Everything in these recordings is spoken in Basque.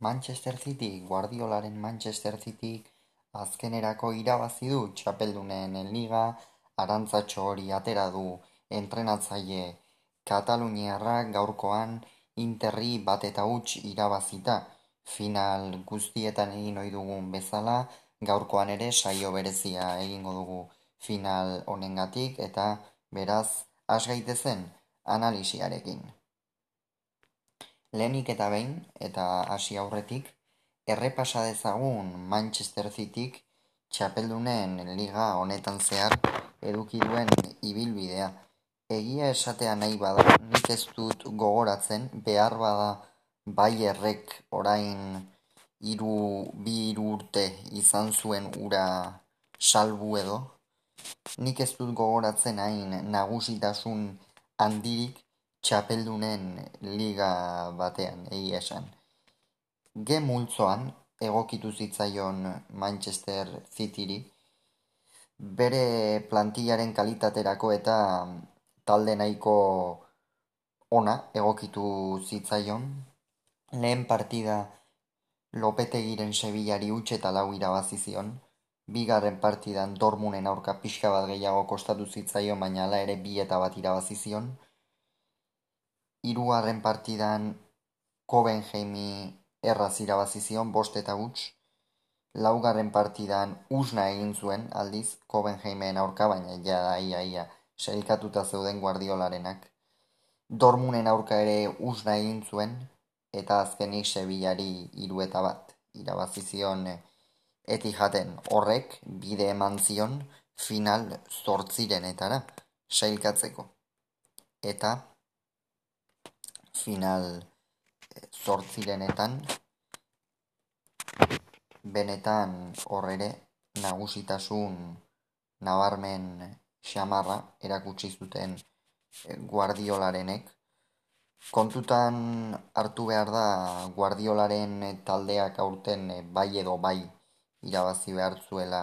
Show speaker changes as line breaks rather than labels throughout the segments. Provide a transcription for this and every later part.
Manchester City, Guardiolaren Manchester City azkenerako irabazi du txapeldunen liga, arantzatxo hori atera du entrenatzaile Kataluniarrak gaurkoan interri bat eta huts irabazita. Final guztietan egin ohi dugun bezala, gaurkoan ere saio berezia egingo dugu final honengatik eta beraz has gaitezen analisiarekin. Lehenik eta behin, eta hasi aurretik, errepasa dezagun Manchester Cityk txapeldunen liga honetan zehar eduki duen ibilbidea. Egia esatea nahi bada, nik ez dut gogoratzen, behar bada Bayerrek orain iru, bi iru urte izan zuen ura salbu edo. Nik ez dut gogoratzen hain nagusitasun handirik txapeldunen liga batean, egia esan. Ge multzoan egokitu zitzaion Manchester Cityri, bere plantillaren kalitaterako eta talde nahiko ona egokitu zitzaion. Lehen partida Lopetegiren Sevillari utxe eta lau irabazizion. Bigarren partidan Dormunen aurka pixka bat gehiago kostatu zitzaion, baina ala ere bi eta bat irabazizion hirugarren partidan Kobenheimi erraz irabazi zion bost eta huts. Laugarren partidan usna egin zuen aldiz Kobenheimen aurka, baina ja da ia ia sailkatuta zeuden guardiolarenak. Dormunen aurka ere usna egin zuen eta azkenik Sevillari hiru eta bat irabazi zion eti jaten horrek bide eman zion final zortzirenetara sailkatzeko. Eta final zortzirenetan benetan horrere nagusitasun nabarmen xamarra erakutsi zuten eh, guardiolarenek. Kontutan hartu behar da guardiolaren taldeak aurten eh, bai edo bai irabazi behar zuela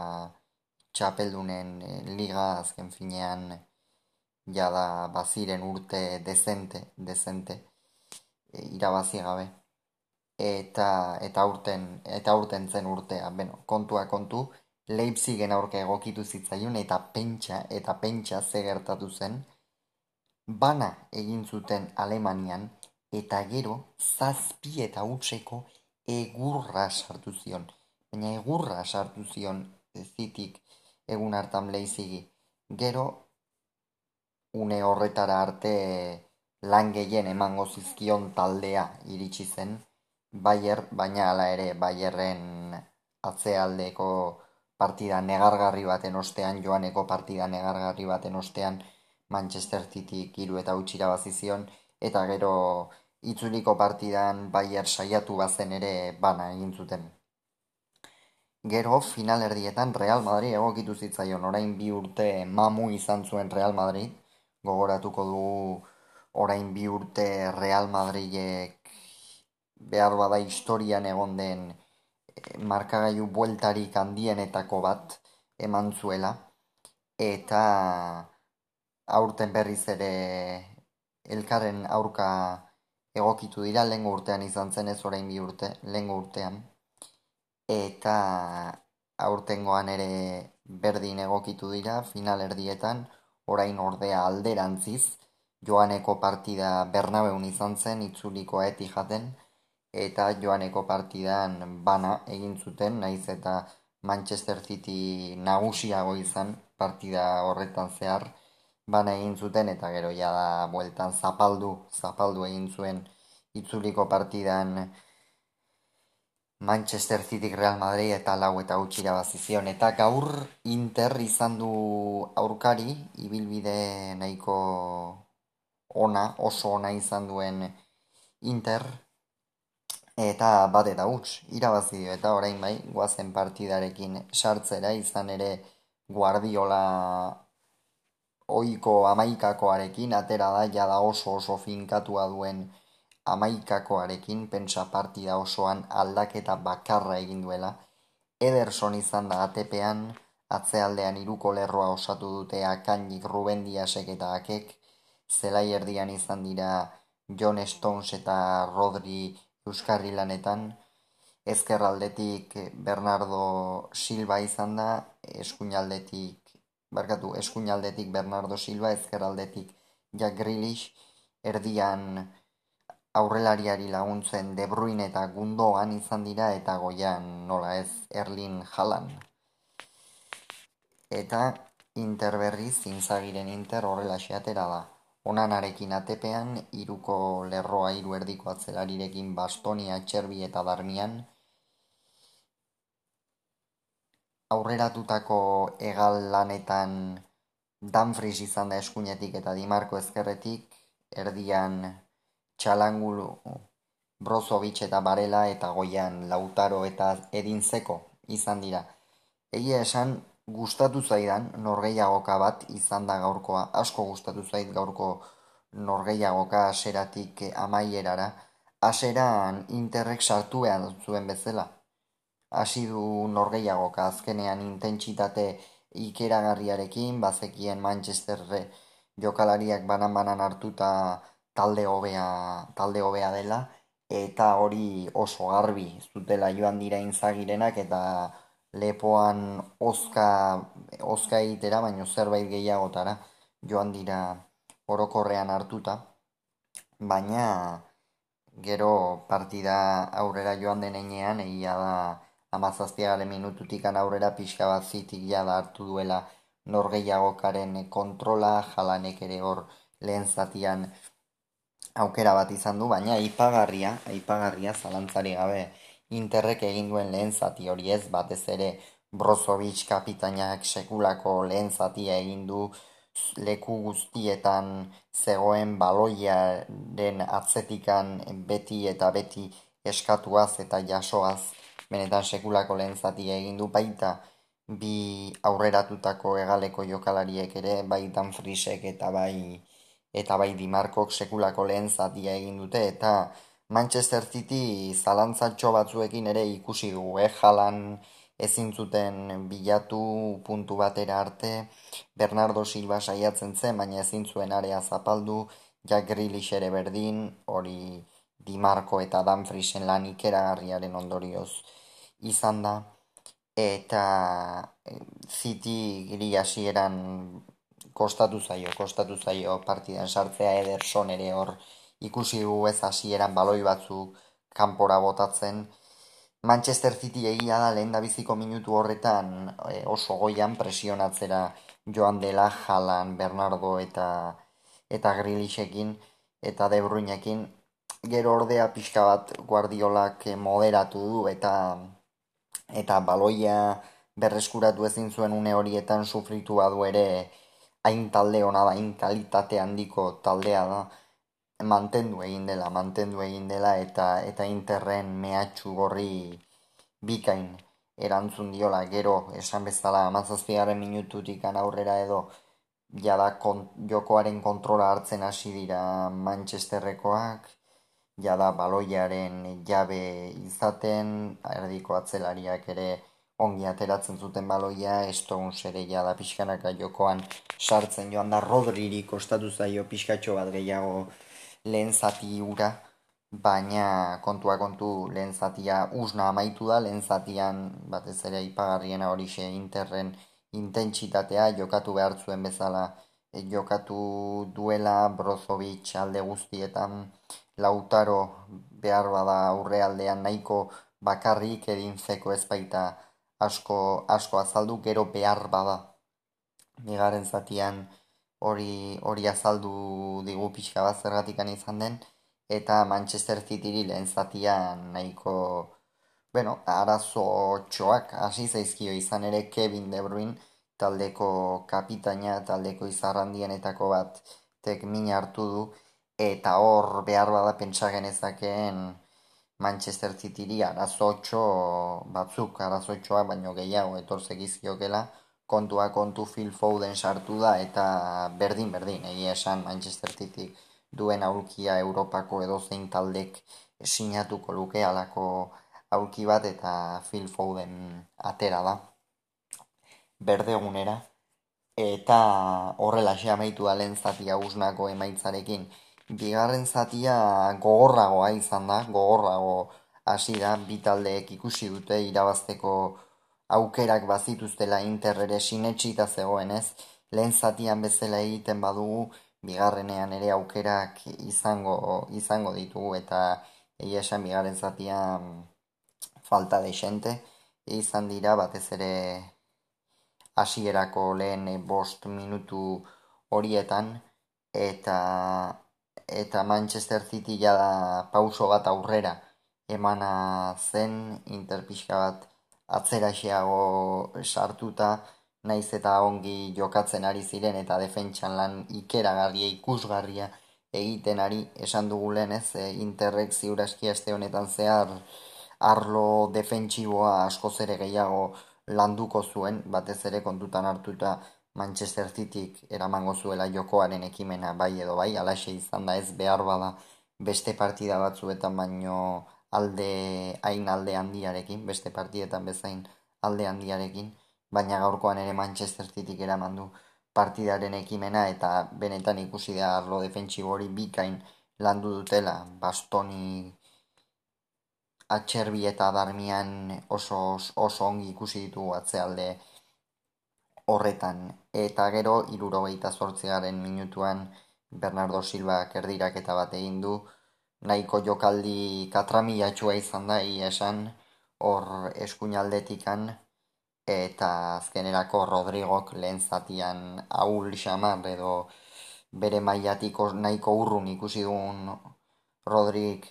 txapeldunen eh, liga azken finean jada baziren urte dezente, dezente irabazi gabe. Eta eta urten eta urten zen urtea. Beno kontua kontu Leipzigen aurka egokitu zitzaion eta pentsa eta pentsa ze gertatu zen. Bana egin zuten Alemanian eta gero zazpi eta utzeko egurra sartu zion. Baina egurra sartu zion zitik egun hartan leizigi gero une horretara arte lan gehien emango zizkion taldea iritsi zen, Bayer, baina hala ere Bayerren atzealdeko partida negargarri baten ostean, joaneko partida negargarri baten ostean, Manchester City kiru eta utxira bazizion, eta gero itzuliko partidan Bayer saiatu bazen ere bana egin zuten. Gero final erdietan Real Madrid egokitu zitzaion orain bi urte mamu izan zuen Real Madrid, gogoratuko dugu orain bi urte Real Madridek behar bada historian egon den eh, markagailu bueltarik handienetako bat eman zuela. Eta aurten berriz ere elkarren aurka egokitu dira lehen urtean izan zen ez orain bi urte lehen urtean. Eta aurtengoan ere berdin egokitu dira final erdietan orain ordea alderantziz joaneko partida Bernabeun izan zen itzuliko eti jaten eta joaneko partidan bana egin zuten naiz eta Manchester City nagusiago izan partida horretan zehar bana egin zuten eta gero ja da bueltan zapaldu zapaldu egin zuen itzuliko partidan Manchester City Real Madrid eta lau eta utxira bazizion eta gaur Inter izan du aurkari ibilbide nahiko ona, oso ona izan duen Inter, eta bat eta huts, irabazi dio, eta orain bai, guazen partidarekin sartzera izan ere guardiola oiko amaikakoarekin, atera da, jada oso oso finkatua duen amaikakoarekin, pentsa partida osoan aldaketa bakarra egin duela, Ederson izan da atepean, atzealdean iruko lerroa osatu dute akainik rubendiasek eta akek, zelai erdian izan dira John Stones eta Rodri Euskarri lanetan, ezkerraldetik Bernardo Silva izan da, eskuinaldetik, barkatu, eskuinaldetik Bernardo Silva, ezkerraldetik Jack Grealish, erdian aurrelariari laguntzen De Bruyne eta Gundogan izan dira eta goian nola ez Erlin Jalan. Eta Inter berriz zinzagiren Inter horrela xeatera da. Onanarekin atepean, iruko lerroa iru erdiko atzelarirekin bastonia, txerbi eta darmian. Aurreratutako egal lanetan Danfries izan da eskuinetik eta Dimarko ezkerretik, erdian txalangulu Brozovic eta Barela eta goian Lautaro eta Edinzeko izan dira. Egia esan, gustatu zaidan norgeiagoka bat izan da gaurkoa. Asko gustatu zait gaurko norgeiagoka aseratik amaierara. Aseran interrek sartu behar zuen bezala. Hasi du norgeiagoka azkenean intentsitate ikeragarriarekin, bazekien Manchesterre jokalariak banan-banan hartuta talde hobea talde hobea dela eta hori oso garbi zutela joan dira inzagirenak eta lepoan ozka ozka egitera baino zerbait gehiagotara joan dira orokorrean hartuta. Baina gero partida aurrera joan denean egia da amazazpiagaren minututik aurrera pixka bat zitik jada hartu duela norgeiagokaren kontrola jalanek ere hor lehen zatian aukera bat izan du, baina aipagarria, aipagarria zalantzari gabe interrek egin duen lehen zati hori ez, batez ere Brozovic kapitainak sekulako lehen zatia egin du leku guztietan zegoen baloiaren atzetikan beti eta beti eskatuaz eta jasoaz. Benetan sekulako lehen zatia egin du baita bi aurreratutako egaleko jokalariek ere, bai Danfrisek eta bai eta bai Dimarkok sekulako lehen zatia egin dute eta Manchester City zalantzatxo batzuekin ere ikusi dugu, eh? jalan ezin zuten bilatu puntu batera arte, Bernardo Silva saiatzen zen, baina ezin zuen area zapaldu, Jack Grealish ere berdin, hori Dimarko eta Danfriesen lan ikeragarriaren ondorioz izan da, eta eh, City giri hasieran kostatu zaio, kostatu zaio partidan sartzea Ederson ere hor ikusi du ez hasieran baloi batzuk kanpora botatzen. Manchester City egia da lehen biziko minutu horretan e, oso goian presionatzera joan dela Jalan, Bernardo eta eta Grilishekin eta De Bruynekin gero ordea pixka bat Guardiolak moderatu du eta eta baloia berreskuratu ezin zuen une horietan sufritu badu ere hain talde hona da, hain kalitate handiko taldea da, mantendu egin dela, mantendu egin dela, eta eta interren mehatxu gorri bikain erantzun diola, gero, esan bezala, amazazpiaren minututik aurrera edo, jada kon, jokoaren kontrola hartzen hasi dira Manchesterrekoak, jada baloiaren jabe izaten, erdiko atzelariak ere, ongi ateratzen zuten baloia, Stones ere da pixkanaka jokoan sartzen joan da Rodriri kostatu zaio pixkatxo bat gehiago lehen zati ura, baina kontua kontu lehen zatia usna amaitu da, lehen zatian batez ere ipagarriena hori xe interren intentsitatea jokatu behar zuen bezala e, jokatu duela Brozovic alde guztietan lautaro behar bada aurrealdean nahiko bakarrik edin zeko ezpaita asko, asko azaldu gero behar bada. Bigarren zatian hori hori azaldu digu pixka bat zergatik izan den, eta Manchester City lehen zatian nahiko, bueno, arazo txoak hasi zaizkio. Izan ere Kevin De Bruyne, taldeko kapitaina, taldeko izarrandienetako bat tek hartu du, eta hor behar bada pentsa genezakeen Manchester Cityri arazotxo batzuk arazotxoa baino gehiago etorze gizkiokela kontua kontu Phil Foden sartu da eta berdin berdin egia esan Manchester City duen aurkia Europako edozein taldek sinatuko luke alako aurki bat eta Phil Foden atera da berdegunera eta horrela amaitu da lehen zatia emaitzarekin. Bigarren zatia gogorragoa izan da, gogorrago hasi da, bi taldeek ikusi dute irabazteko aukerak bazituztela Inter ere sinetxita zegoenez, lehen zatian bezala egiten badugu, bigarrenean ere aukerak izango, izango ditugu eta egia esan bigarren zatian falta de xente, izan dira batez ere hasierako lehen bost minutu horietan eta eta Manchester City jada pauso bat aurrera emana zen interpixka bat atzeraxeago sartuta naiz eta ongi jokatzen ari ziren eta defentsan lan ikeragarria ikusgarria egiten ari esan dugu lehen ez? E, interrek ziuraski aste honetan zehar arlo defentsiboa askoz ere gehiago landuko zuen batez ere kontutan hartuta Manchester Cityk eramango zuela jokoaren ekimena bai edo bai alaxe izan da ez behar bada beste partida batzuetan baino alde hain alde handiarekin beste partidetan bezain alde handiarekin baina gaurkoan ere Manchester Cityk eraman du partidaren ekimena eta benetan ikusi da arlo defentsibo hori bikain landu dutela. Bastoni atxerbi eta darmian oso, oso ongi ikusi ditugu atzealde horretan. Eta gero irurogeita zortzearen minutuan Bernardo Silva kerdirak eta bat egin du nahiko jokaldi katramilatxua izan da esan hor eskuinaldetikan eta azkenerako Rodrigok lehen zatian ahul xamar edo bere maiatiko nahiko urrun ikusi dugun Rodrik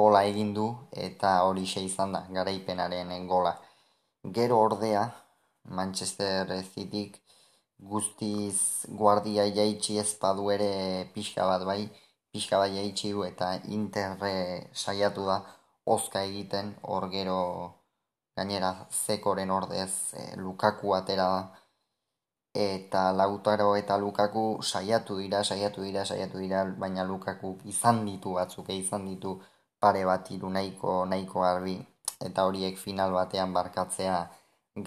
gola egin du eta hori xe izan da garaipenaren gola. Gero ordea Manchester Cityk guztiz guardia jaitsi ezpadu ere pixka bat bai, pixka bat jaitsi du eta interre saiatu da ozka egiten. Hor gero gainera zekoren ordez e, lukaku atera da. Eta lautaro eta lukaku saiatu dira, saiatu dira, saiatu dira, baina lukaku izan ditu batzuk, izan ditu pare bat iru nahiko, nahiko arbi eta horiek final batean barkatzea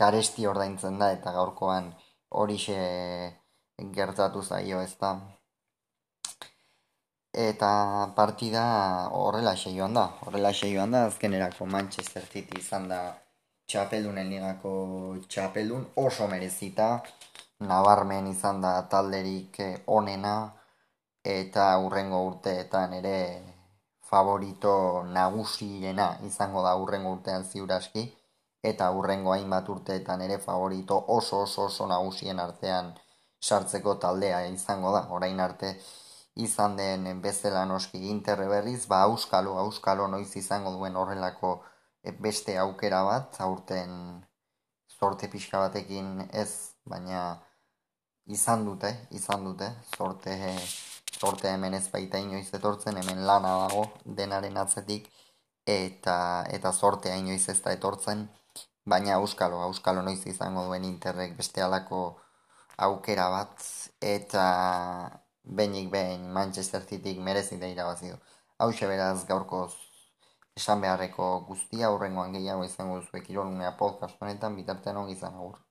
garesti ordaintzen da eta gaurkoan horixe gertatu zaio ez da. Eta partida horrela joan da, horrela joan da, azkenerako Manchester City izan da txapeldunen ligako txapeldun. Oso merezita, nabarmen izan da talderik eh, onena, eta urrengo urteetan ere favorito nagusiena izango da urrengo urtean ziuraski, eta urrengo hainbat urteetan ere favorito oso oso oso nagusien artean sartzeko taldea izango da, orain arte izan den bezala noski interre berriz, ba auskalo, auskalo noiz izango duen horrelako beste aukera bat, aurten sorte pixka batekin ez, baina izan dute, izan dute, sorte, sorte hemen ez baita inoiz etortzen, hemen lana dago denaren atzetik, eta, eta sorte inoiz ez da etortzen, baina auskalo, auskalo noiz izango duen interrek beste alako aukera bat, eta benik behin Manchester Cityk merezita irabazi du. Hau beraz gaurkoz esan beharreko guztia aurrengoan gehiago izango duzuek irolunea podcast honetan bitartean ongi izan agur.